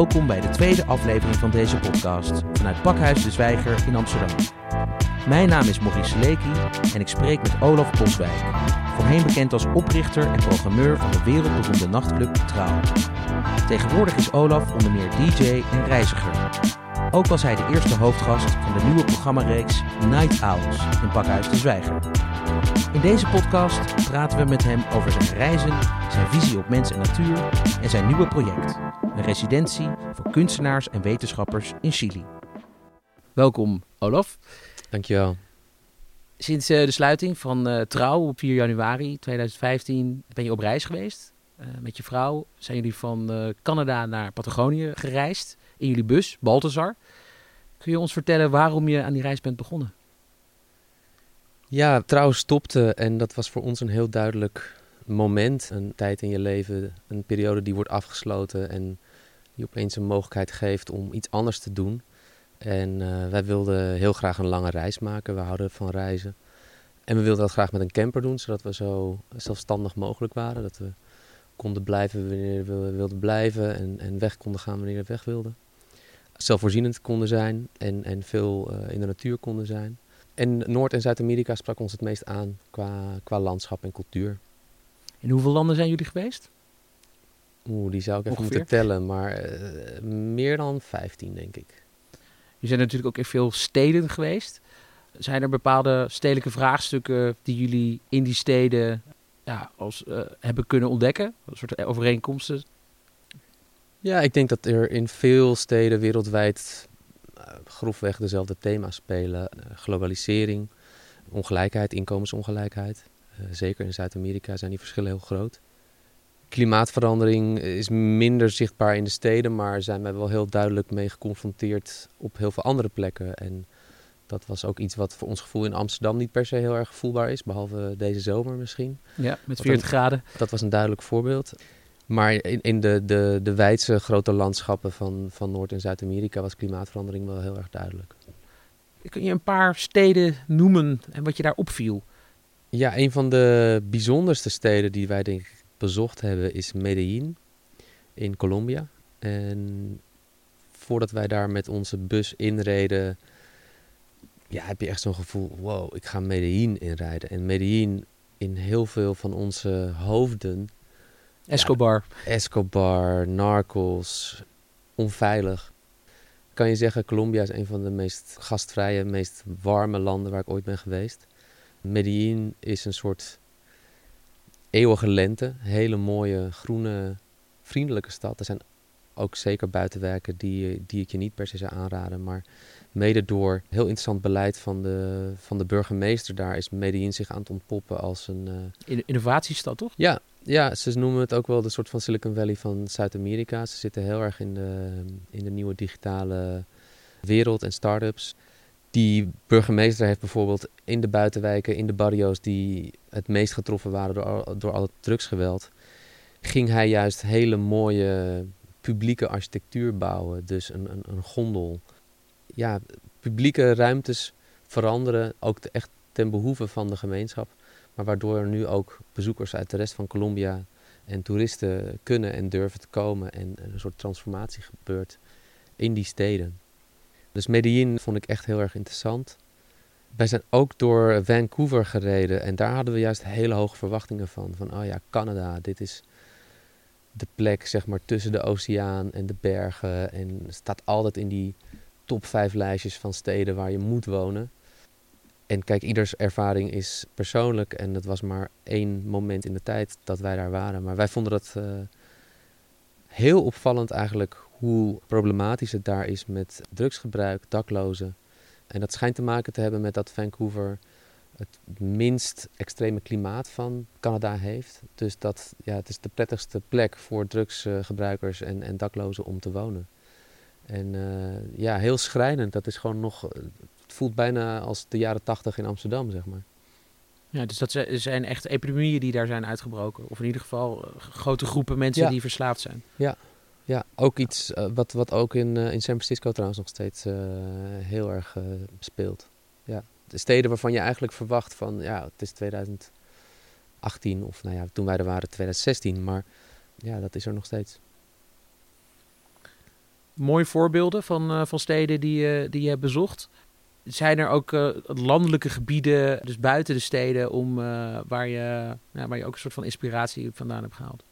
Welkom bij de tweede aflevering van deze podcast vanuit Pakhuis de Zwijger in Amsterdam. Mijn naam is Maurice Seleki en ik spreek met Olaf Boswijk, voorheen bekend als oprichter en programmeur van de wereldberoemde nachtclub Trouw. Tegenwoordig is Olaf onder meer DJ en reiziger. Ook was hij de eerste hoofdgast van de nieuwe programmareeks Night Owls in Pakhuis de Zwijger. In deze podcast praten we met hem over zijn reizen, zijn visie op mens en natuur en zijn nieuwe project, een residentie voor kunstenaars en wetenschappers in Chili. Welkom, Olaf. Dankjewel. Sinds uh, de sluiting van uh, Trouw op 4 januari 2015 ben je op reis geweest. Uh, met je vrouw zijn jullie van Canada naar Patagonië gereisd in jullie bus, Balthazar. Kun je ons vertellen waarom je aan die reis bent begonnen? Ja, Trouw stopte en dat was voor ons een heel duidelijk moment. Een tijd in je leven, een periode die wordt afgesloten en die opeens een mogelijkheid geeft om iets anders te doen. En uh, wij wilden heel graag een lange reis maken. We houden van reizen. En we wilden dat graag met een camper doen, zodat we zo zelfstandig mogelijk waren. Dat we konden blijven wanneer we wilden blijven en, en weg konden gaan wanneer we weg wilden. Zelfvoorzienend konden zijn en, en veel uh, in de natuur konden zijn. En Noord- en Zuid-Amerika sprak ons het meest aan qua, qua landschap en cultuur. In hoeveel landen zijn jullie geweest? Oeh, die zou ik even moeten tellen, maar uh, meer dan 15 denk ik. Je zijn natuurlijk ook in veel steden geweest. Zijn er bepaalde stedelijke vraagstukken die jullie in die steden ja, als, uh, hebben kunnen ontdekken? Een soort overeenkomsten? Ja, ik denk dat er in veel steden wereldwijd grofweg dezelfde thema's spelen. Uh, globalisering, ongelijkheid, inkomensongelijkheid. zeker in Zuid-Amerika zijn die verschillen heel groot. Klimaatverandering is minder zichtbaar in de steden, maar zijn wij wel heel duidelijk mee geconfronteerd op heel veel andere plekken. En dat was ook iets wat voor ons gevoel in Amsterdam niet per se heel erg voelbaar is, behalve deze zomer misschien. Ja, met 40 graden. Dat was een duidelijk voorbeeld. Maar in, in de, de, de wijdse grote landschappen van, van Noord- en Zuid-Amerika was klimaatverandering wel heel erg duidelijk. Kun je een paar steden noemen en wat je daar opviel? Ja, een van de bijzonderste steden die wij denk ik bezocht hebben is Medellin in Colombia. En voordat wij daar met onze bus inreden, ja, heb je echt zo'n gevoel, wow, ik ga Medellin inrijden. En Medellin in heel veel van onze hoofden... Escobar. Ja, Escobar, narcos, onveilig. Kan je zeggen, Colombia is een van de meest gastvrije, meest warme landen waar ik ooit ben geweest. Medellin is een soort eeuwige lente. Hele mooie, groene, vriendelijke stad. Er zijn ook zeker buitenwerken die, die ik je niet per se zou aanraden. Maar mede door heel interessant beleid van de, van de burgemeester daar is Medellin zich aan het ontpoppen als een... Uh... Innovatiestad, toch? Ja, ja, ze noemen het ook wel de soort van Silicon Valley van Zuid-Amerika. Ze zitten heel erg in de, in de nieuwe digitale wereld en start-ups. Die burgemeester heeft bijvoorbeeld in de buitenwijken, in de barrio's die het meest getroffen waren door, door al het drugsgeweld, ging hij juist hele mooie publieke architectuur bouwen. Dus een, een, een gondel. Ja, publieke ruimtes veranderen ook echt ten behoeve van de gemeenschap. Maar waardoor nu ook bezoekers uit de rest van Colombia en toeristen kunnen en durven te komen. En een soort transformatie gebeurt in die steden. Dus Medellin vond ik echt heel erg interessant. Wij zijn ook door Vancouver gereden en daar hadden we juist hele hoge verwachtingen van. Van, oh ja, Canada, dit is de plek zeg maar tussen de oceaan en de bergen. En staat altijd in die top 5 lijstjes van steden waar je moet wonen. En kijk, ieders ervaring is persoonlijk en het was maar één moment in de tijd dat wij daar waren. Maar wij vonden dat uh, heel opvallend eigenlijk hoe problematisch het daar is met drugsgebruik, daklozen. En dat schijnt te maken te hebben met dat Vancouver het minst extreme klimaat van Canada heeft. Dus dat, ja, het is de prettigste plek voor drugsgebruikers en, en daklozen om te wonen. En uh, ja, heel schrijnend. Dat is gewoon nog. Het voelt bijna als de jaren tachtig in Amsterdam, zeg maar. Ja, dus dat zijn echt epidemieën die daar zijn uitgebroken. Of in ieder geval uh, grote groepen mensen ja. die verslaafd zijn. Ja, ja, ook iets uh, wat, wat ook in, uh, in San Francisco trouwens nog steeds uh, heel erg speelt. Ja, de steden waarvan je eigenlijk verwacht van, ja, het is 2018 of nou ja, toen wij er waren 2016, maar ja, dat is er nog steeds. mooie voorbeelden van, van steden die, die je hebt bezocht. Zijn er ook landelijke gebieden, dus buiten de steden, om, waar, je, waar je ook een soort van inspiratie vandaan hebt gehaald?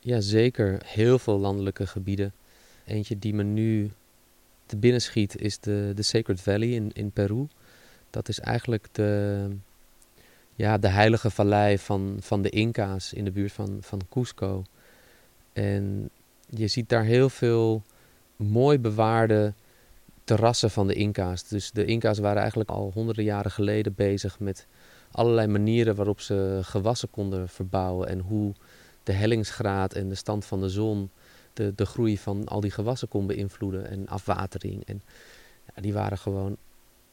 Ja, zeker. Heel veel landelijke gebieden. Eentje die me nu te binnen schiet is de, de Sacred Valley in, in Peru. Dat is eigenlijk de, ja, de heilige vallei van, van de Inca's in de buurt van, van Cusco. En je ziet daar heel veel mooi bewaarde terrassen van de Inca's. Dus de Inca's waren eigenlijk al honderden jaren geleden bezig met allerlei manieren waarop ze gewassen konden verbouwen en hoe de hellingsgraad en de stand van de zon de, de groei van al die gewassen kon beïnvloeden en afwatering. En ja, die waren gewoon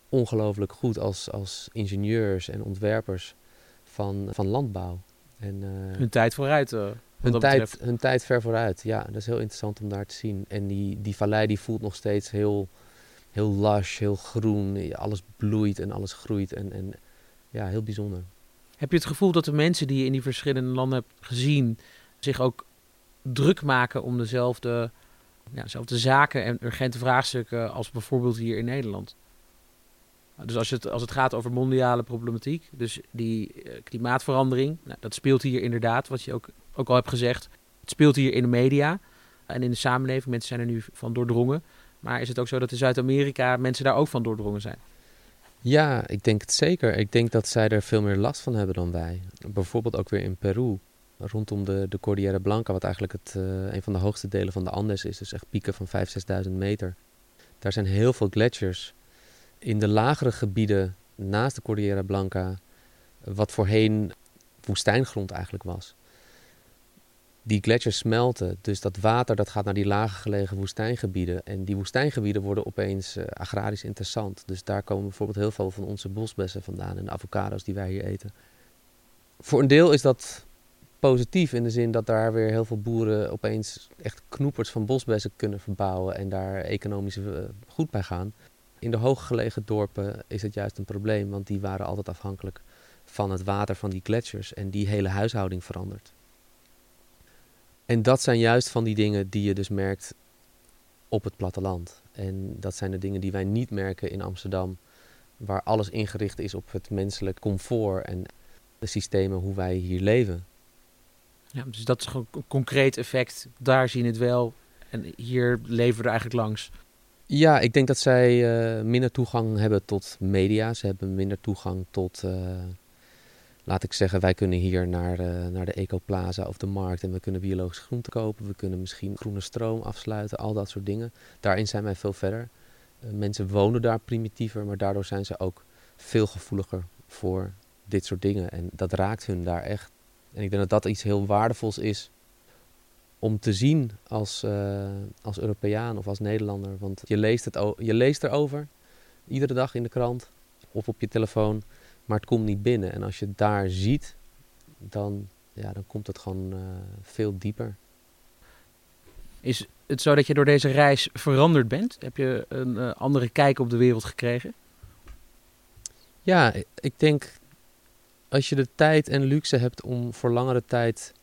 ongelooflijk goed als, als ingenieurs en ontwerpers van, van landbouw. En, uh, hun tijd vooruit. Uh, hun, tijd, hun tijd ver vooruit, ja. Dat is heel interessant om daar te zien. En die, die vallei die voelt nog steeds heel, heel lush, heel groen. Alles bloeit en alles groeit. En, en ja, heel bijzonder. Heb je het gevoel dat de mensen die je in die verschillende landen hebt gezien... zich ook druk maken om dezelfde, ja, dezelfde zaken en urgente vraagstukken als bijvoorbeeld hier in Nederland. Dus als het, als het gaat over mondiale problematiek, dus die eh, klimaatverandering, nou, dat speelt hier inderdaad, wat je ook, ook al hebt gezegd. Het speelt hier in de media en in de samenleving. Mensen zijn er nu van doordrongen. Maar is het ook zo dat in Zuid-Amerika mensen daar ook van doordrongen zijn? Ja, ik denk het zeker. Ik denk dat zij er veel meer last van hebben dan wij. Bijvoorbeeld ook weer in Peru rondom de, de Cordillera Blanca, wat eigenlijk het, uh, een van de hoogste delen van de Andes is. Dus echt pieken van 5.000, 6.000 meter. Daar zijn heel veel gletsjers. In de lagere gebieden naast de Cordillera Blanca, wat voorheen woestijngrond eigenlijk was. Die gletsjers smelten, dus dat water dat gaat naar die lager gelegen woestijngebieden. En die woestijngebieden worden opeens uh, agrarisch interessant. Dus daar komen bijvoorbeeld heel veel van onze bosbessen vandaan en de avocado's die wij hier eten. Voor een deel is dat positief in de zin dat daar weer heel veel boeren opeens echt knoepers van bosbessen kunnen verbouwen en daar economisch eh, goed bij gaan. In de hooggelegen dorpen is het juist een probleem, want die waren altijd afhankelijk van het water van die gletsjers en die hele huishouding verandert. En dat zijn juist van die dingen die je dus merkt op het platteland. En dat zijn de dingen die wij niet merken in Amsterdam, waar alles ingericht is op het menselijk comfort en de systemen hoe wij hier leven. Ja, dus dat is gewoon een concreet effect. Daar zien het wel. En hier leven we er eigenlijk langs. Ja, ik denk dat zij uh, minder toegang hebben tot media. Ze hebben minder toegang tot, uh, laat ik zeggen, wij kunnen hier naar, uh, naar de Ecoplaza of de markt en we kunnen biologische groenten kopen. We kunnen misschien groene stroom afsluiten, al dat soort dingen. Daarin zijn wij veel verder. mensen wonen daar primitiever, maar daardoor zijn ze ook veel gevoeliger voor dit soort dingen. En dat raakt hun daar echt. En ik denk dat dat iets heel waardevols is om te zien als, uh, als Europeaan of als Nederlander. Want je leest, het je leest erover, iedere dag in de krant of op je telefoon, maar het komt niet binnen. En als je het daar ziet, dan, ja, dan komt het gewoon uh, veel dieper. Is het zo dat je door deze reis veranderd bent? Heb je een uh, andere kijk op de wereld gekregen? Ja, ik denk als je de tijd en luxe hebt om voor langere tijd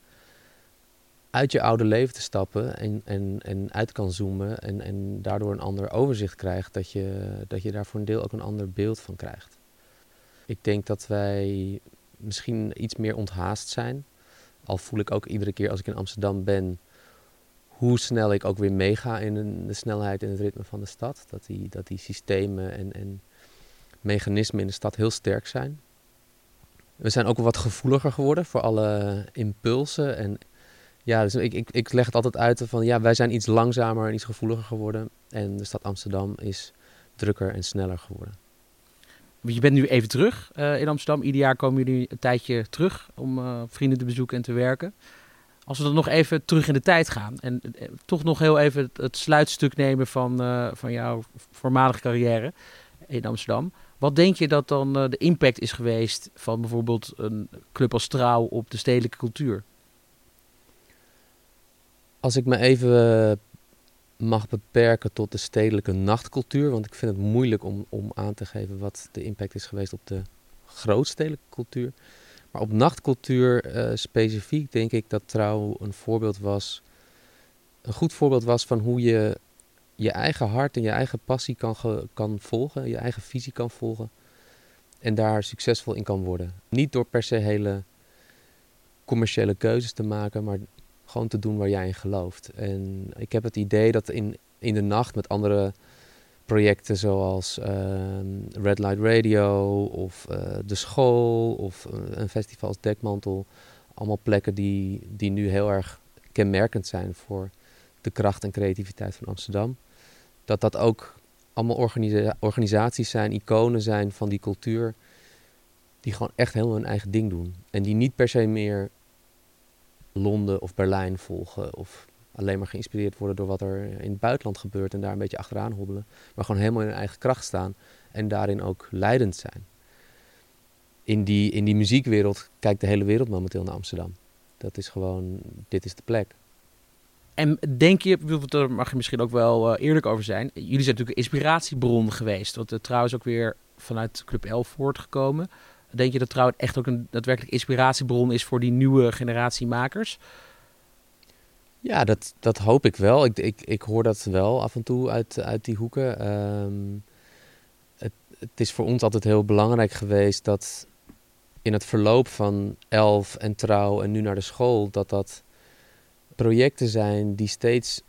uit je oude leven te stappen en, en, en uit kan zoomen en, en daardoor een ander overzicht krijgt, dat je, dat je daar voor een deel ook een ander beeld van krijgt. Ik denk dat wij misschien iets meer onthaast zijn. Al voel ik ook iedere keer als ik in Amsterdam ben, hoe snel ik ook weer meega in de snelheid en het ritme van de stad. Dat die, dat die systemen en, en mechanismen in de stad heel sterk zijn. We zijn ook wat gevoeliger geworden voor alle impulsen. En ja, dus ik, ik, ik leg het altijd uit van ja, wij zijn iets langzamer en iets gevoeliger geworden. En de stad Amsterdam is drukker en sneller geworden. Je bent nu even terug uh, in Amsterdam. Ieder jaar komen jullie een tijdje terug om uh, vrienden te bezoeken en te werken. Als we dan nog even terug in de tijd gaan en uh, toch nog heel even het, sluitstuk nemen van, van jouw voormalige carrière in Amsterdam. Wat denk je dat dan de impact is geweest van bijvoorbeeld een club als Trouw op de stedelijke cultuur? Als ik me even eh, mag beperken tot de stedelijke nachtcultuur, want ik vind het moeilijk om, om aan te geven wat de impact is geweest op de grootstedelijke cultuur. Maar op nachtcultuur uh, specifiek denk ik dat Trouw een voorbeeld was een goed voorbeeld was van hoe je je eigen hart en je eigen passie kan, kan volgen, je eigen visie kan volgen en daar succesvol in kan worden. Niet door per se hele commerciële keuzes te maken, maar gewoon te doen waar jij in gelooft. En ik heb het idee dat in, in de nacht met andere projecten zoals ehm, Red Light Radio of uh, de school of uh, een festival als Dekmantel. Allemaal plekken die, die nu heel erg kenmerkend zijn voor de kracht en creativiteit van Amsterdam. Dat dat ook allemaal organisa organisaties zijn, iconen zijn van die cultuur. Die gewoon echt helemaal hun eigen ding doen. En die niet per se meer Londen of Berlijn volgen. Of alleen maar geïnspireerd worden door wat er in het buitenland gebeurt en daar een beetje achteraan hobbelen. Maar gewoon helemaal in hun eigen kracht staan en daarin ook leidend zijn. In die, in die muziekwereld kijkt de hele wereld momenteel naar Amsterdam. Dat is gewoon, dit is de plek. En denk je, daar mag je misschien ook wel uh, eerlijk over zijn. Jullie zijn natuurlijk een inspiratiebron geweest. Wat uh, trouwens ook weer vanuit Club 11 voortgekomen. Denk je dat trouwens echt ook een daadwerkelijk inspiratiebron is voor die nieuwe generatie makers? Ja, dat, dat hoop ik wel. Ik, ik, ik hoor dat wel af en toe uit, uit die hoeken. Ehm, het, het is voor ons altijd heel belangrijk geweest dat in het verloop van elf en trouw en nu naar de school, dat dat projecten zijn die steeds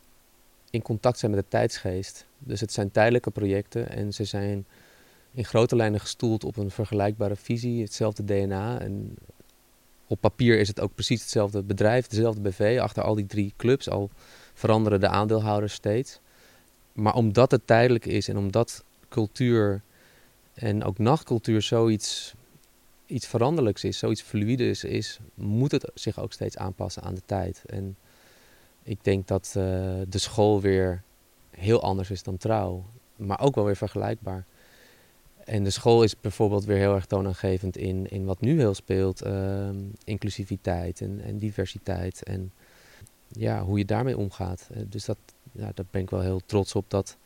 in contact zijn met de tijdsgeest. Dus het zijn tijdelijke projecten en ze zijn in grote lijnen gestoeld op een vergelijkbare visie, hetzelfde DNA. En op papier is het ook precies hetzelfde bedrijf, dezelfde BV, achter al die drie clubs. Al veranderen de aandeelhouders steeds. Maar omdat het tijdelijk is en omdat cultuur en ook nachtcultuur zoiets iets veranderlijks is, zoiets fluides is, moet het zich ook steeds aanpassen aan de tijd. En ik denk dat uh, de school weer heel anders is dan trouw, maar ook wel weer vergelijkbaar. En de school is bijvoorbeeld weer heel erg toonaangevend in, in wat nu heel speelt. Uh, inclusiviteit en, en, diversiteit. En ja, hoe je daarmee omgaat. Uh, dus dat, ja, daar ben ik wel heel trots op dat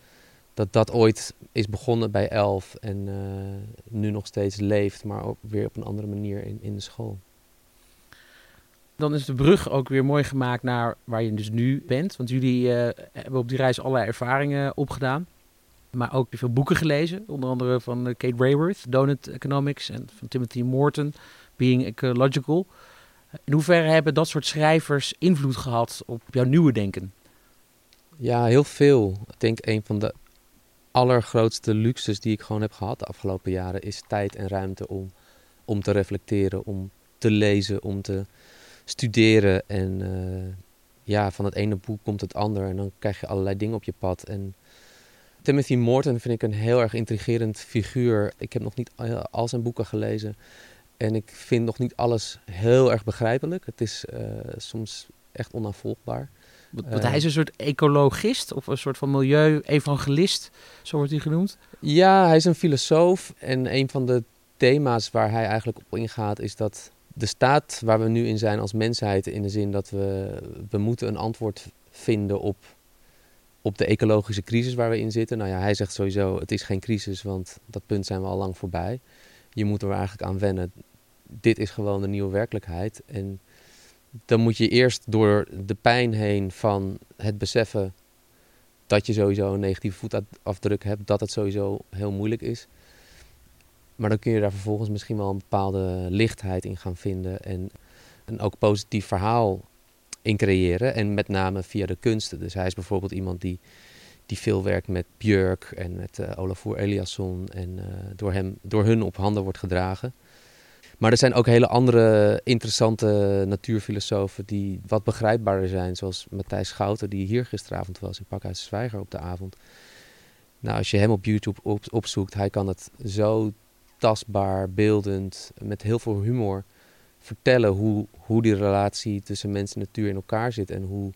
dat, dat ooit is begonnen bij elf. En uh, nu nog steeds leeft, maar ook weer op een andere manier in, in de school. Dan is de brug ook weer mooi gemaakt naar waar je dus nu bent. Want jullie uh, hebben op die reis allerlei ervaringen opgedaan. Maar ook veel boeken gelezen, onder andere van eh, Kate Rayworth, Donut Economics en van Timothy Morton, Being Ecological. In hoeverre hebben dat soort schrijvers invloed gehad op jouw nieuwe denken? Ja, heel veel. Ik denk een van de allergrootste luxes die ik gewoon heb gehad de afgelopen jaren is tijd en ruimte om, om te reflecteren, om te lezen, om te studeren. En uh, ja, van het ene boek komt het ander en dan krijg je allerlei dingen op je pad. En Timothy Morton vind ik een heel erg intrigerend figuur. Ik heb nog niet al zijn boeken gelezen. En ik vind nog niet alles heel erg begrijpelijk. Het is uh, soms echt onaanvolgbaar. Want hij is een soort ecologist of een soort van milieu-evangelist, zo wordt hij genoemd. Ja, hij is een filosoof. En een van de thema's waar hij eigenlijk op ingaat is dat de staat waar we nu in zijn als mensheid, in de zin dat we, we moeten een antwoord vinden op op de ecologische crisis waar we in zitten. Nou ja, hij zegt sowieso, het is geen crisis, want dat punt zijn we al lang voorbij. Je moet er eigenlijk aan wennen. Dit is gewoon de nieuwe werkelijkheid. En dan moet je eerst door de pijn heen van het beseffen dat je sowieso een negatieve voetafdruk hebt, dat het sowieso heel moeilijk is. Maar dan kun je daar vervolgens misschien wel een bepaalde lichtheid in gaan vinden en een ook positief verhaal in creëren. En met name via de kunsten. Dus hij is bijvoorbeeld iemand die, die veel werkt met Björk en met uh, Olafur Eliasson. En uh, door, hem, door hun op handen wordt gedragen. Maar er zijn ook hele andere interessante natuurfilosofen die wat begrijpbaarder zijn. Zoals Matthijs Schouten, die hier gisteravond was in Pakhuis Zwijger op de avond. Nou, als je hem op YouTube op, opzoekt, hij kan het zo tastbaar, beeldend, met heel veel humor vertellen hoe, hoe die relatie tussen mens en natuur in elkaar zit. En hoe,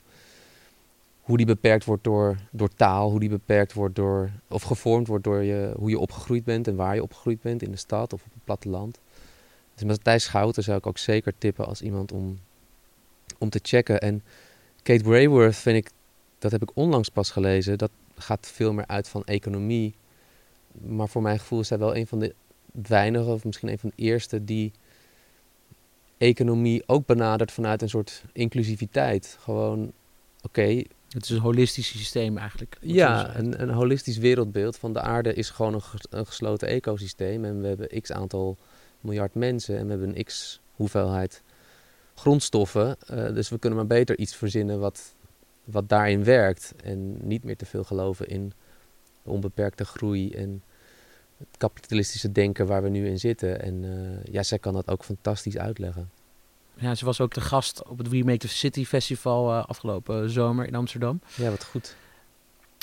hoe die beperkt wordt door, door taal, hoe die beperkt wordt door, of gevormd wordt door je, hoe je opgegroeid bent en waar je opgegroeid bent, in de stad of op het platteland. Dus Matthijs Schouten zou ik ook zeker tippen als iemand om, om te checken. En Kate Rayworth vind ik, dat heb ik onlangs pas gelezen, dat gaat veel meer uit van economie. Maar voor mijn gevoel is zij wel een van de weinigen, of misschien een van de eerste, die economie ook benadert vanuit een soort inclusiviteit. Gewoon, oké. Het is een holistisch systeem eigenlijk. Ja, een, een, holistisch wereldbeeld van de aarde is gewoon een, gesloten ecosysteem. En we hebben x aantal miljard mensen en we hebben een x hoeveelheid grondstoffen. Uh, dus we kunnen maar beter iets verzinnen wat, wat daarin werkt. En niet meer te veel geloven in onbeperkte groei en het kapitalistische denken waar we nu in zitten. En uh, ja, zij kan dat ook fantastisch uitleggen. Ja, ze was ook de gast op het Remake the City Festival uh, afgelopen zomer in Amsterdam. Ja, wat goed.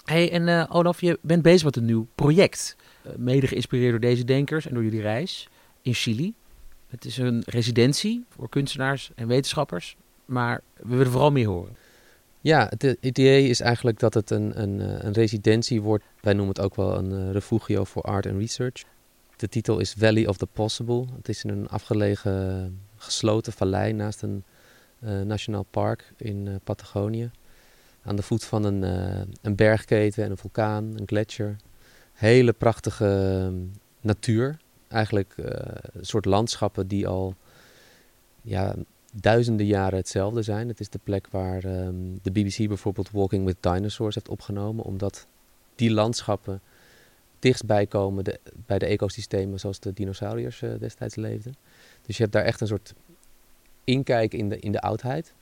Hey, en uh, Olaf, je bent bezig met een nieuw project. mede geïnspireerd door deze denkers en door jullie reis in Chili. Het is een residentie voor kunstenaars en wetenschappers, maar we willen vooral meer horen. Ja, het idee is eigenlijk dat het een, een, eh, een residentie wordt. Wij noemen het ook wel een uh, refugio voor art and research. De titel is Valley of the Possible. Het is in een afgelegen gesloten vallei naast een uh, nationaal park in Patagonië. Aan de voet van een, een bergketen en een vulkaan, een gletsjer. Hele prachtige ehm, natuur. Eigenlijk een soort landschappen die al ja, duizenden jaren hetzelfde zijn. Het is de plek waar ehm, de BBC bijvoorbeeld Walking with Dinosaurs heeft opgenomen, omdat die landschappen dichtstbij komen de, bij de ecosystemen zoals de dinosauriërs uh, destijds leefden. Dus je hebt daar echt een soort inkijk in de, in de oudheid.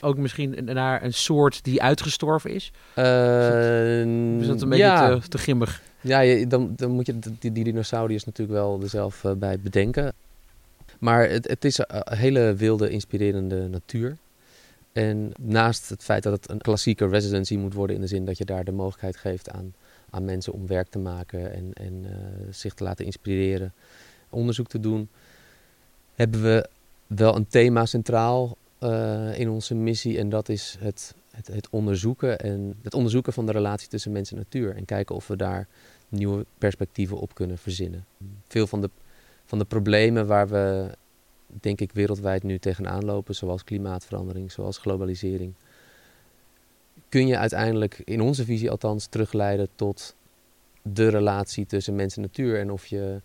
Ook misschien naar een soort die uitgestorven is? Uh, is, dat, een beetje ja. te, te? Ja, dan, dan moet je die, die dinosauriërs natuurlijk wel er zelf uh, bij bedenken. Maar het, het is een hele wilde, inspirerende natuur. En naast het feit dat het een klassieke residency moet worden, in de zin dat je daar de mogelijkheid geeft aan, aan mensen om werk te maken en, en uh, zich te laten inspireren, onderzoek te doen, hebben we wel een thema centraal uh, in onze missie. En dat is het, het, het, onderzoeken en het onderzoeken van de relatie tussen mens en natuur. En kijken of we daar nieuwe perspectieven op kunnen verzinnen. Veel van de van de problemen waar we, denk ik, wereldwijd nu tegenaan lopen, zoals klimaatverandering, zoals globalisering, kun je uiteindelijk, in onze visie althans, terugleiden tot de relatie tussen mens en natuur. En of je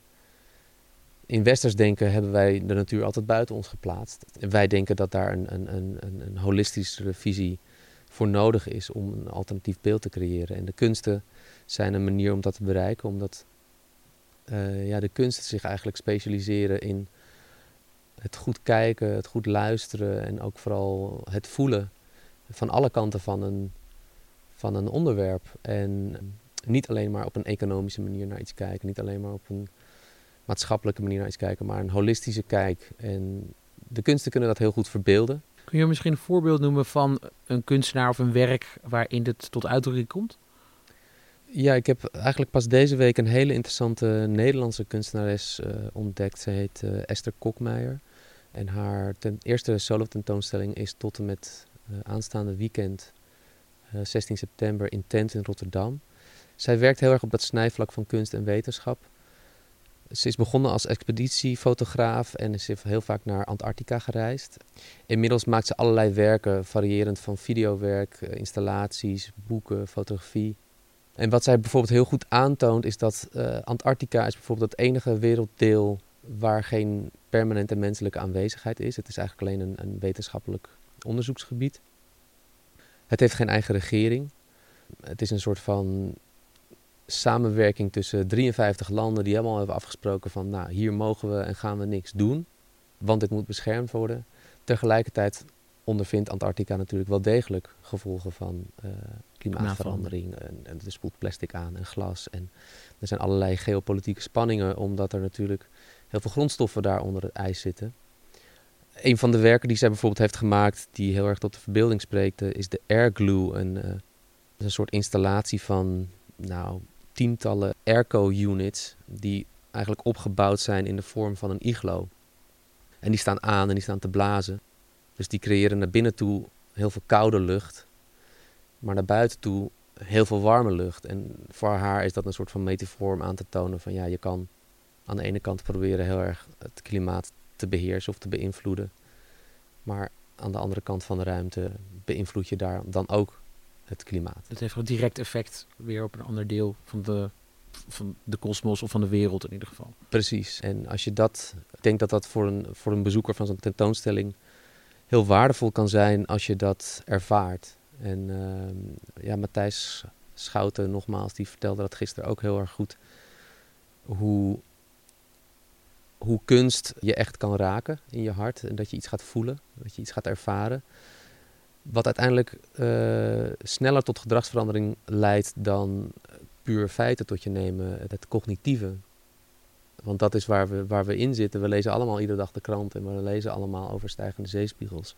in westers denken hebben wij de natuur altijd buiten ons geplaatst. Wij denken dat daar een, een, een, een holistische visie voor nodig is om een alternatief beeld te creëren. En de kunsten zijn een manier om dat te bereiken, omdat uh, ja, de kunsten zich eigenlijk specialiseren in het goed kijken, het goed luisteren en ook vooral het voelen van alle kanten van een, van een onderwerp. En niet alleen maar op een economische manier naar iets kijken, niet alleen maar op een maatschappelijke manier naar iets kijken, maar een holistische kijk. En de kunsten kunnen dat heel goed verbeelden. Kun je misschien een voorbeeld noemen van een kunstenaar of een werk waarin dit tot uitdrukking komt? Ja, ik heb eigenlijk pas deze week een hele interessante Nederlandse kunstenares uh, ontdekt. Ze heet uh, Esther Kokmeijer. En haar ten, eerste solo tentoonstelling is tot en met uh, aanstaande weekend, 16 september, in Tent in Rotterdam. Zij werkt heel erg op dat snijvlak van kunst en wetenschap. Ze is begonnen als expeditiefotograaf en is heel vaak naar Antarctica gereisd. Inmiddels maakt ze allerlei werken, variërend van videowerk, installaties, boeken, fotografie. En wat zij bijvoorbeeld heel goed aantoont is dat uh, Antarctica is bijvoorbeeld het enige werelddeel waar geen permanente menselijke aanwezigheid is. Het is eigenlijk alleen een, een wetenschappelijk onderzoeksgebied. Het heeft geen eigen regering. Het is een soort van samenwerking tussen 53 landen die helemaal hebben afgesproken van nou hier mogen we en gaan we niks doen, want dit moet beschermd worden. Tegelijkertijd ondervindt Antarctica natuurlijk wel degelijk gevolgen van uh, klimaatverandering. En, en er spoelt plastic aan en glas. En er zijn allerlei geopolitieke spanningen, omdat er natuurlijk heel veel grondstoffen daar onder het ijs zitten. Een van de werken die zij bijvoorbeeld heeft gemaakt, die heel erg tot de verbeelding spreekt, is de Air Glue. Een, uh, een soort installatie van nou, tientallen airco-units, die eigenlijk opgebouwd zijn in de vorm van een iglo. En die staan aan en die staan te blazen. Dus die creëren naar binnen toe heel veel koude lucht, maar naar buiten toe heel veel warme lucht. En voor haar is dat een soort van metafoor om aan te tonen van ja, je kan aan de ene kant proberen heel erg het klimaat te beheersen of te beïnvloeden. Maar aan de andere kant van de ruimte beïnvloed je daar dan ook het klimaat. Dat heeft een direct effect weer op een ander deel van de van de kosmos of van de wereld in ieder geval. Precies. En als je dat, ik denk dat dat voor een, voor een bezoeker van zo'n tentoonstelling heel waardevol kan zijn als je dat ervaart. En ehm, ja, Matthijs Schouten nogmaals, die vertelde dat gisteren ook heel erg goed. Hoe, hoe kunst je echt kan raken in je hart. En dat je iets gaat voelen, dat je iets gaat ervaren. Wat uiteindelijk uh, sneller tot gedragsverandering leidt dan puur feiten tot je nemen, het cognitieve. Want dat is waar we, waar we in zitten. We lezen allemaal iedere dag de krant en we lezen allemaal over stijgende zeespiegels.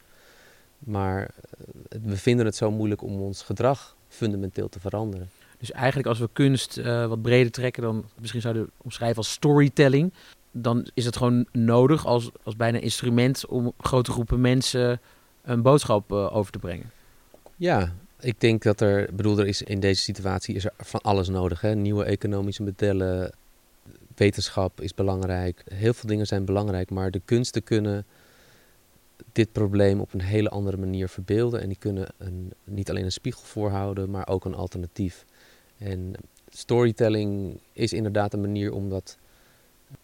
Maar eh, we vinden het zo moeilijk om ons gedrag fundamenteel te veranderen. Dus eigenlijk als we kunst uh, wat breder trekken, dan misschien zouden we omschrijven als storytelling. Dan is het gewoon nodig als, als bijna instrument om grote groepen mensen een boodschap uh, over te brengen. Ja, ik denk dat er, bedoel, er is in deze situatie is er van alles nodig. Hè? Nieuwe economische modellen, wetenschap is belangrijk. Heel veel dingen zijn belangrijk, maar de kunsten kunnen dit probleem op een hele andere manier verbeelden. En die kunnen een, niet alleen een spiegel voorhouden, maar ook een alternatief. En storytelling is inderdaad een manier om, dat,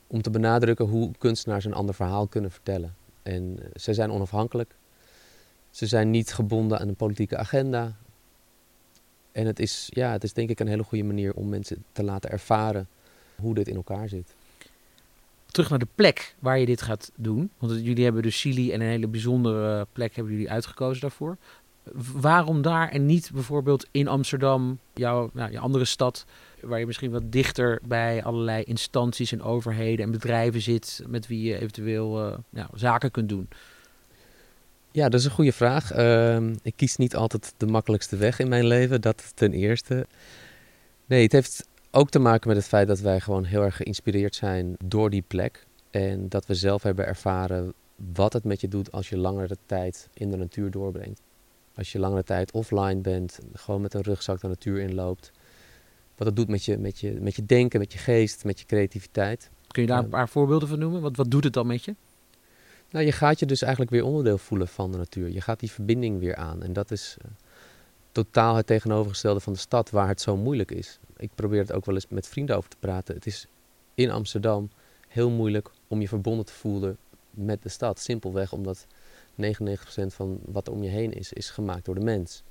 om te benadrukken hoe kunstenaars een ander verhaal kunnen vertellen. En uh, ze zijn onafhankelijk. Ze zijn niet gebonden aan een politieke agenda. En het is, ja, het is denk ik een hele goede manier om mensen te laten ervaren hoe dit in elkaar zit. Terug naar de plek waar je dit gaat doen. Want jullie hebben dus Chili en een hele bijzondere plek hebben jullie uitgekozen daarvoor. Waarom daar en niet bijvoorbeeld in Amsterdam, jouw, nou, je andere stad, waar je misschien wat dichter bij allerlei instanties en overheden en bedrijven zit met wie je eventueel uh, nou, zaken kunt doen? Ja, dat is een goede vraag. Uh, ik kies niet altijd de makkelijkste weg in mijn leven, dat ten eerste. Nee, het heeft ook te maken met het feit dat wij gewoon heel erg geïnspireerd zijn door die plek. En dat we zelf hebben ervaren wat het met je doet als je langere tijd in de natuur doorbrengt. Als je langere tijd offline bent, gewoon met een rugzak de natuur inloopt. Wat het doet met je, met je, met je denken, met je geest, met je creativiteit. Kun je daar een paar voorbeelden van noemen? Wat, wat doet het dan met je? Nou, je gaat je dus eigenlijk weer onderdeel voelen van de natuur. Je gaat die verbinding weer aan. En dat is uh, totaal het tegenovergestelde van de stad, waar het zo moeilijk is. Ik probeer het ook wel eens met vrienden over te praten. Het is in Amsterdam heel moeilijk om je verbonden te voelen met de stad. Simpelweg omdat 99% van wat er om je heen is, is gemaakt door de mens.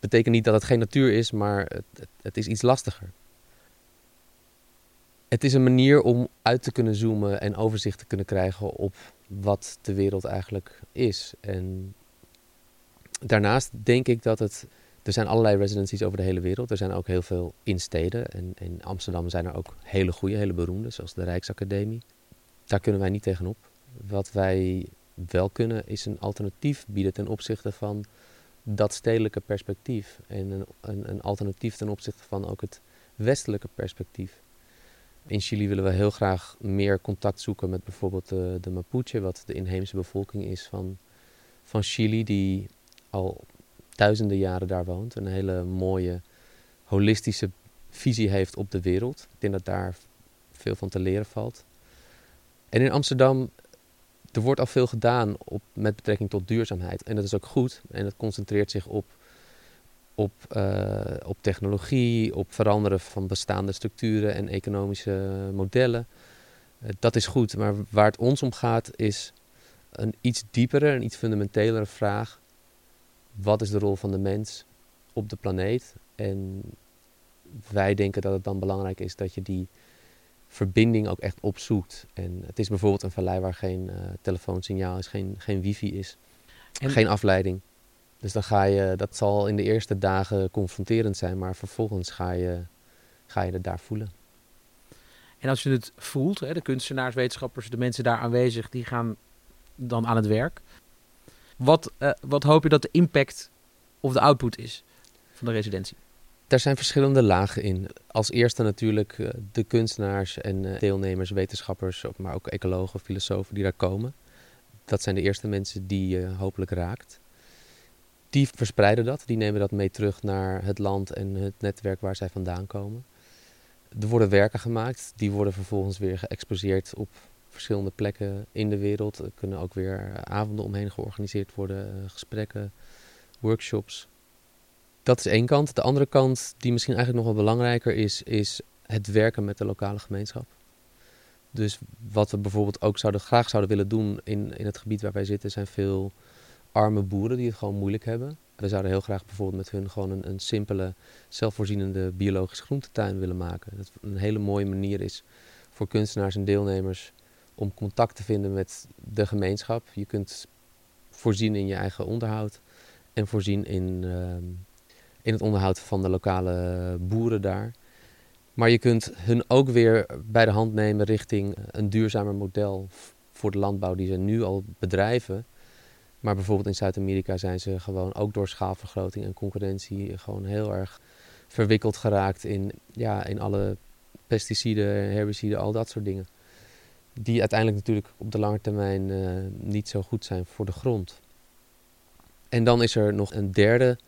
Betekent niet dat het geen natuur is, maar het, het, is iets lastiger. Het is een manier om uit te kunnen zoomen en overzicht te kunnen krijgen op wat de wereld eigenlijk is. En daarnaast denk ik dat het. Er zijn allerlei residencies over de hele wereld. Er zijn ook heel veel in steden. En in Amsterdam zijn er ook hele goede, hele beroemde, zoals de Rijksacademie. Daar kunnen wij niet tegenop. Wat wij wel kunnen, is een alternatief bieden ten opzichte van dat stedelijke perspectief. En een, een, een alternatief ten opzichte van ook het westelijke perspectief. In Chili willen we heel graag meer contact zoeken met bijvoorbeeld de, de Mapuche, wat de inheemse bevolking is van, van Chili, die al duizenden jaren daar woont. Een hele mooie, holistische visie heeft op de wereld. Ik denk dat daar veel van te leren valt. En in Amsterdam, er wordt al veel gedaan op, met betrekking tot duurzaamheid. En dat is ook goed. En dat concentreert zich op op, uh, op technologie, op veranderen van bestaande structuren en economische modellen. Uh, dat is goed, maar waar het ons om gaat is een iets diepere, een iets fundamentelere vraag. Wat is de rol van de mens op de planeet? En wij denken dat het dan belangrijk is dat je die verbinding ook echt opzoekt. En het is bijvoorbeeld een vallei waar geen uh, telefoonsignaal is, geen, geen wifi is, en geen afleiding. Dus dan ga je, dat zal in de eerste dagen confronterend zijn, maar vervolgens ga je, ga je het daar voelen. En als je het voelt, hè, de kunstenaars, wetenschappers, de mensen daar aanwezig, die gaan dan aan het werk. Wat, uh, wat hoop je dat de impact of de output is van de residentie? Er zijn verschillende lagen in. Als eerste natuurlijk uh, de kunstenaars en uh, deelnemers, wetenschappers, maar ook ecologen, filosofen die daar komen. Dat zijn de eerste mensen die je hopelijk raakt die verspreiden dat, die nemen dat mee terug naar het land en het netwerk waar zij vandaan komen. Er worden werken gemaakt, die worden vervolgens weer geëxposeerd op verschillende plekken in de wereld. Er kunnen ook weer avonden omheen georganiseerd worden, eh, gesprekken, workshops. Dat is één kant. De andere kant, die misschien eigenlijk nog wel belangrijker is, is het werken met de lokale gemeenschap. Dus wat we bijvoorbeeld ook zouden, graag zouden willen doen in, in het gebied waar wij zitten, zijn veel arme boeren die het gewoon moeilijk hebben. We zouden heel graag bijvoorbeeld met hun gewoon een, een simpele, zelfvoorzienende biologisch groentetuin willen maken. Dat een hele mooie manier is voor kunstenaars en deelnemers om contact te vinden met de gemeenschap. Je kunt voorzien in je eigen onderhoud en voorzien in, ehm, in het onderhoud van de lokale boeren daar. Maar je kunt hun ook weer bij de hand nemen richting een duurzamer model voor de landbouw die ze nu al bedrijven. Maar bijvoorbeeld in Zuid-Amerika zijn ze gewoon ook door schaalvergroting en concurrentie gewoon heel erg verwikkeld geraakt in, ja, in alle pesticiden, herbiciden, al dat soort dingen. Die uiteindelijk natuurlijk op de lange termijn uh, niet zo goed zijn voor de grond. En dan is er nog een derde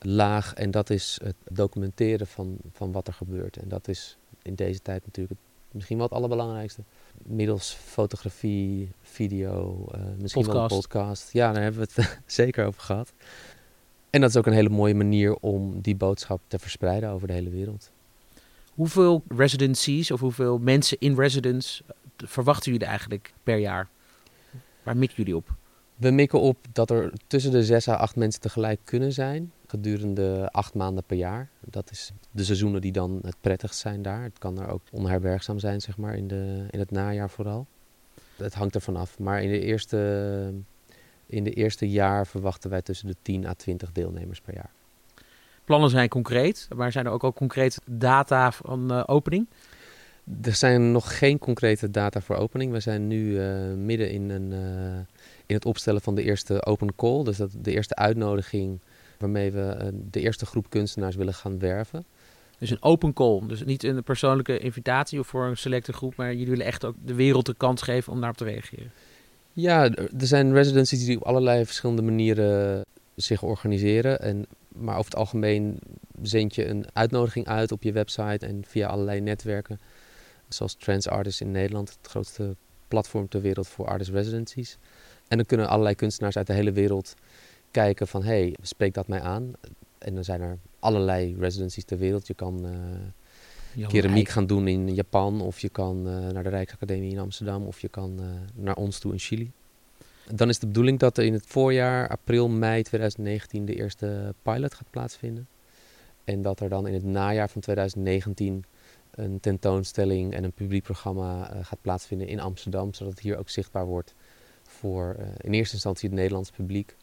laag en dat is het documenteren van, van wat er gebeurt. En dat is in deze tijd natuurlijk misschien wel het allerbelangrijkste. Middels fotografie, video, uh, misschien podcast. wel een podcast. Ja, daar hebben we het zeker over gehad. En dat is ook een hele mooie manier om die boodschap te verspreiden over de hele wereld. Hoeveel residencies of hoeveel mensen in residence verwachten jullie eigenlijk per jaar? Waar mikken jullie op? We mikken op dat er tussen de zes à acht mensen tegelijk kunnen zijn gedurende acht maanden per jaar. Dat is de seizoenen die dan het prettigst zijn daar. Het kan er ook onherbergzaam zijn, zeg maar, in, de, in het najaar vooral. Het hangt ervan af. Maar in de eerste, in de eerste jaar verwachten wij tussen de 10 à 20 deelnemers per jaar. Plannen zijn concreet, maar zijn er ook al concrete data van uh, opening? Er zijn nog geen concrete data voor opening. We zijn nu uh, midden in, een, uh, in het opstellen van de eerste open call. Dus dat de eerste uitnodiging waarmee we de eerste groep kunstenaars willen gaan werven. Dus een open call, dus niet een persoonlijke invitatie of voor een selecte groep, maar jullie willen echt ook de wereld de kans geven om daarop te reageren. Ja, er zijn residencies die op allerlei verschillende manieren zich organiseren. En, maar over het algemeen zend je een uitnodiging uit op je website en via allerlei netwerken. Zoals Trans Artists in Nederland, het grootste platform ter wereld voor artist residencies. En dan kunnen allerlei kunstenaars uit de hele wereld kijken van, hé, hey, spreekt dat mij aan? En dan zijn er allerlei residencies ter wereld. Je kan uh, keramiek gaan doen in Japan, of je kan uh, naar de Rijksacademie in Amsterdam, of je kan uh, naar ons toe in Chili. Dan is de bedoeling dat er in het voorjaar, april, mei 2019, de eerste pilot gaat plaatsvinden. En dat er dan in het najaar van 2019 een tentoonstelling en een publiekprogramma uh, gaat plaatsvinden in Amsterdam, zodat het hier ook zichtbaar wordt voor uh, in eerste instantie het Nederlands publiek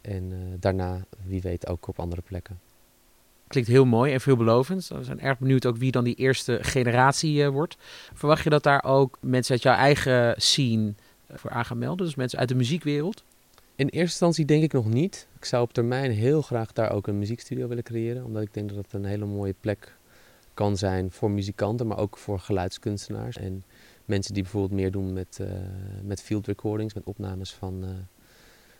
en uh, daarna, wie weet, ook op andere plekken. Klinkt heel mooi en veelbelovend. We zijn erg benieuwd ook wie dan die eerste generatie wordt. Verwacht je dat daar ook mensen uit jouw eigen scene voor aan gaan melden? Dus mensen uit de muziekwereld? In eerste instantie denk ik nog niet. Ik zou op termijn heel graag daar ook een muziekstudio willen creëren. Omdat ik denk dat het een hele mooie plek kan zijn voor muzikanten, maar ook voor geluidskunstenaars. En mensen die bijvoorbeeld meer doen met, uh, met field recordings, met opnames van, uh,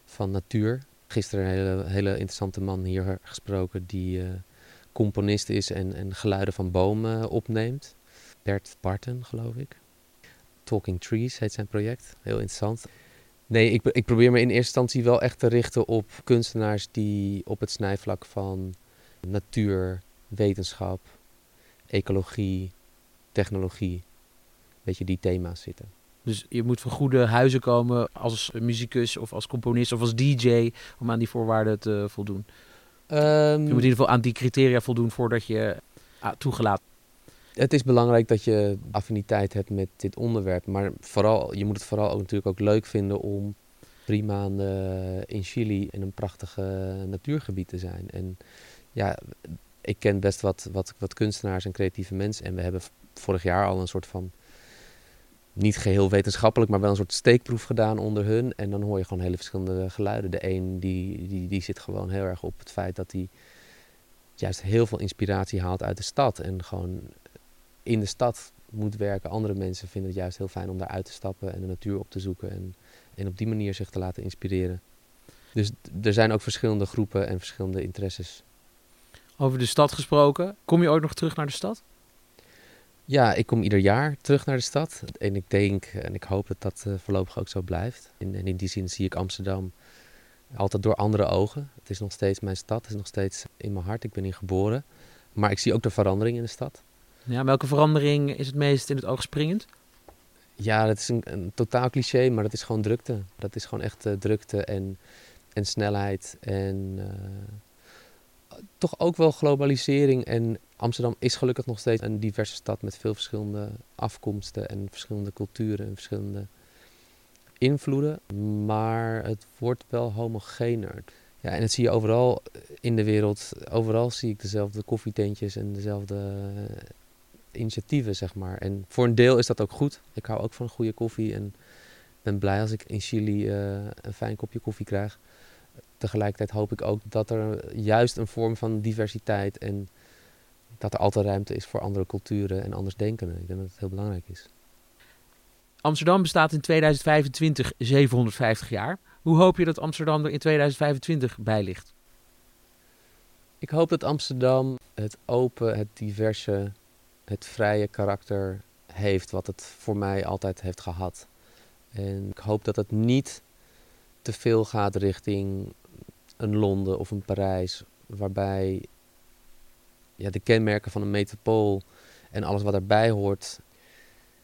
van natuur. Gisteren een hele, hele interessante man hier gesproken die uh, componist is en, en geluiden van bomen opneemt. Bert Barton, geloof ik. Talking Trees heet zijn project. Heel interessant. Nee, ik, ik probeer me in eerste instantie wel echt te richten op kunstenaars die op het snijvlak van natuur, wetenschap, ecologie, technologie, weet je, die thema's zitten. Dus je moet van goede huizen komen als muzikus of als componist of als DJ om aan die voorwaarden te voldoen. Um, je moet in ieder geval aan die criteria voldoen voordat je ah, toegelaten. Het is belangrijk dat je affiniteit hebt met dit onderwerp, maar vooral, je moet het vooral ook natuurlijk ook leuk vinden om drie maanden in Chili in een prachtige natuurgebied te zijn. En ja, ik ken best wat, wat, wat kunstenaars en creatieve mensen. En we hebben vorig jaar al een soort van, niet geheel wetenschappelijk, maar wel een soort steekproef gedaan onder hun. En dan hoor je gewoon hele verschillende geluiden. De een die, die, die zit gewoon heel erg op het feit dat hij juist heel veel inspiratie haalt uit de stad. En gewoon in de stad moet werken. Andere mensen vinden het juist heel fijn om daar uit te stappen en de natuur op te zoeken. En, en op die manier zich te laten inspireren. Dus er zijn ook verschillende groepen en verschillende interesses over de stad gesproken. Kom je ooit nog terug naar de stad? Ja, ik kom ieder jaar terug naar de stad. En ik denk en ik hoop dat dat uh, voorlopig ook zo blijft. En, en, in die zin zie ik Amsterdam altijd door andere ogen. Het is nog steeds mijn stad, het is nog steeds in mijn hart. Ik ben hier geboren. Maar ik zie ook de verandering in de stad. Ja, welke verandering is het meest in het oog springend? Ja, dat is een, een totaal cliché, maar dat is gewoon drukte. Dat is gewoon echt uh, drukte en en snelheid en toch ook wel globalisering. En Amsterdam is gelukkig nog steeds een diverse stad met veel verschillende afkomsten en verschillende culturen en verschillende invloeden. Maar het wordt wel homogener. Ja, en dat zie je overal in de wereld. Overal zie ik dezelfde koffietentjes en dezelfde eh, initiatieven, zeg maar. En voor een deel is dat ook goed. Ik hou ook van goede koffie en ben blij als ik in Chili uh, een fijn kopje koffie krijg tegelijkertijd hoop ik ook dat er juist een vorm van diversiteit en dat er altijd ruimte is voor andere culturen en anders denken. Ik denk dat het heel belangrijk is. Amsterdam bestaat in 2025 750 jaar. Hoe hoop je dat Amsterdam er in 2025 bij ligt? Ik hoop dat Amsterdam het open, het diverse, het vrije karakter heeft wat het voor mij altijd heeft gehad. En ik hoop dat het niet te veel gaat richting een Londen of een Parijs, waarbij ja, de kenmerken van een metropool en alles wat erbij hoort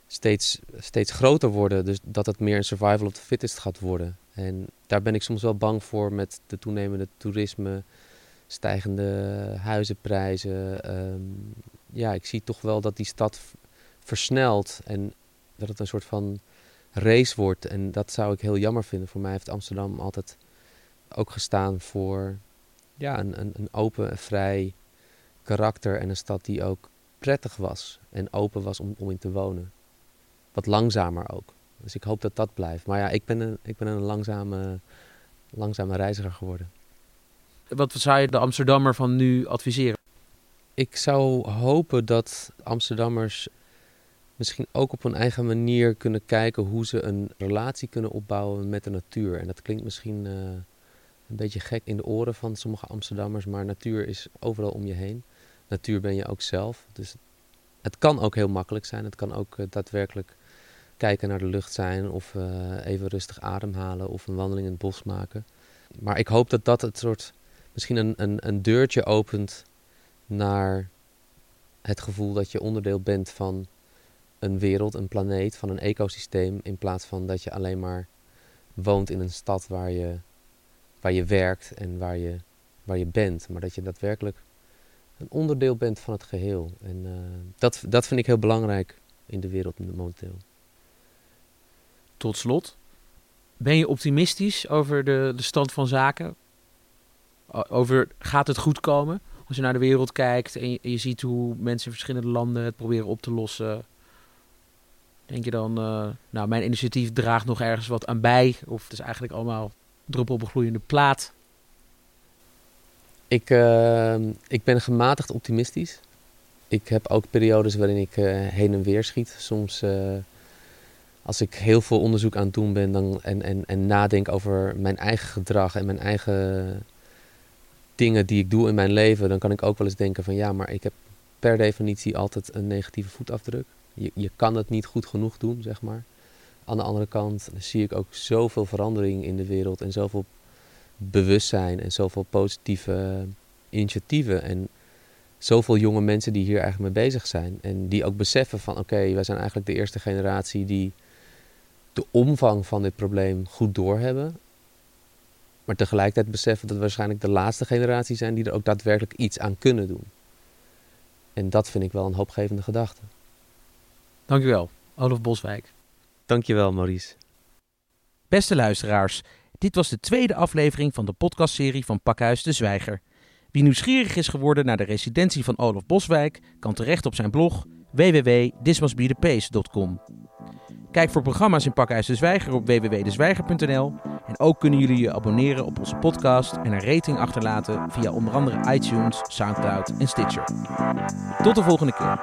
steeds, steeds groter worden. Dus dat het meer een survival of the fittest gaat worden. En daar ben ik soms wel bang voor met de toenemende toerisme, stijgende huizenprijzen. Ehm, ja, ik zie toch wel dat die stad versnelt en dat het een soort van race wordt. En dat zou ik heel jammer vinden. Voor mij heeft Amsterdam altijd ook gestaan voor ja, een, een, een open en vrij karakter en een stad die ook prettig was en open was om, om in te wonen. Wat langzamer ook. Dus ik hoop dat dat blijft. Maar ja, ik ben een, ik ben een langzame, langzame reiziger geworden. Wat zou je de Amsterdammer van nu adviseren? Ik zou hopen dat Amsterdammers misschien ook op hun eigen manier kunnen kijken hoe ze een relatie kunnen opbouwen met de natuur. En dat klinkt misschien uh, een beetje gek in de oren van sommige Amsterdammers, maar natuur is overal om je heen. Natuur ben je ook zelf. Dus het kan ook heel makkelijk zijn. Het kan ook uh, daadwerkelijk kijken naar de lucht zijn of uh, even rustig ademhalen of een wandeling in het bos maken. Maar ik hoop dat dat het soort misschien een, een, een deurtje opent naar het gevoel dat je onderdeel bent van een wereld, een planeet, van een ecosysteem. In plaats van dat je alleen maar woont in een stad waar je waar je werkt en waar je, waar je bent. Maar dat je daadwerkelijk een onderdeel bent van het geheel. En uh, dat, dat vind ik heel belangrijk in de wereld momenteel. Tot slot, ben je optimistisch over de, de stand van zaken? Over gaat het goed komen? Als je naar de wereld kijkt en je, ziet hoe mensen in verschillende landen het proberen op te lossen. Denk je dan, uh, nou, mijn initiatief draagt nog ergens wat aan bij? Of het is eigenlijk allemaal druppel op een gloeiende plaat? Ik, uh, ik ben gematigd optimistisch. Ik heb ook periodes waarin ik uh, heen en weer schiet. Soms uh, als ik heel veel onderzoek aan het doen ben dan, en, en, en nadenk over mijn eigen gedrag en mijn eigen dingen die ik doe in mijn leven, dan kan ik ook wel eens denken van ja, maar ik heb per definitie altijd een negatieve voetafdruk. Je, je kan het niet goed genoeg doen, zeg maar. Aan de andere kant zie ik ook zoveel verandering in de wereld en zoveel bewustzijn en zoveel positieve initiatieven. En zoveel jonge mensen die hier eigenlijk mee bezig zijn. En die ook beseffen van oké, wij zijn eigenlijk de eerste generatie die de omvang van dit probleem goed doorhebben. Maar tegelijkertijd beseffen dat we waarschijnlijk de laatste generatie zijn die er ook daadwerkelijk iets aan kunnen doen. En dat vind ik wel een hoopgevende gedachte. Dankjewel, Olaf Boswijk. Dankjewel, Maurice. Beste luisteraars, dit was de tweede aflevering van de podcastserie van Pakhuis de Zwijger. Wie nieuwsgierig is geworden naar de residentie van Olaf Boswijk, kan terecht op zijn blog www.thismustbethepace.com. Kijk voor programma's in Pakhuis de Zwijger op www.dezwijger.nl. En ook kunnen jullie je abonneren op onze podcast en een rating achterlaten via onder andere iTunes, Soundcloud en Stitcher. Tot de volgende keer.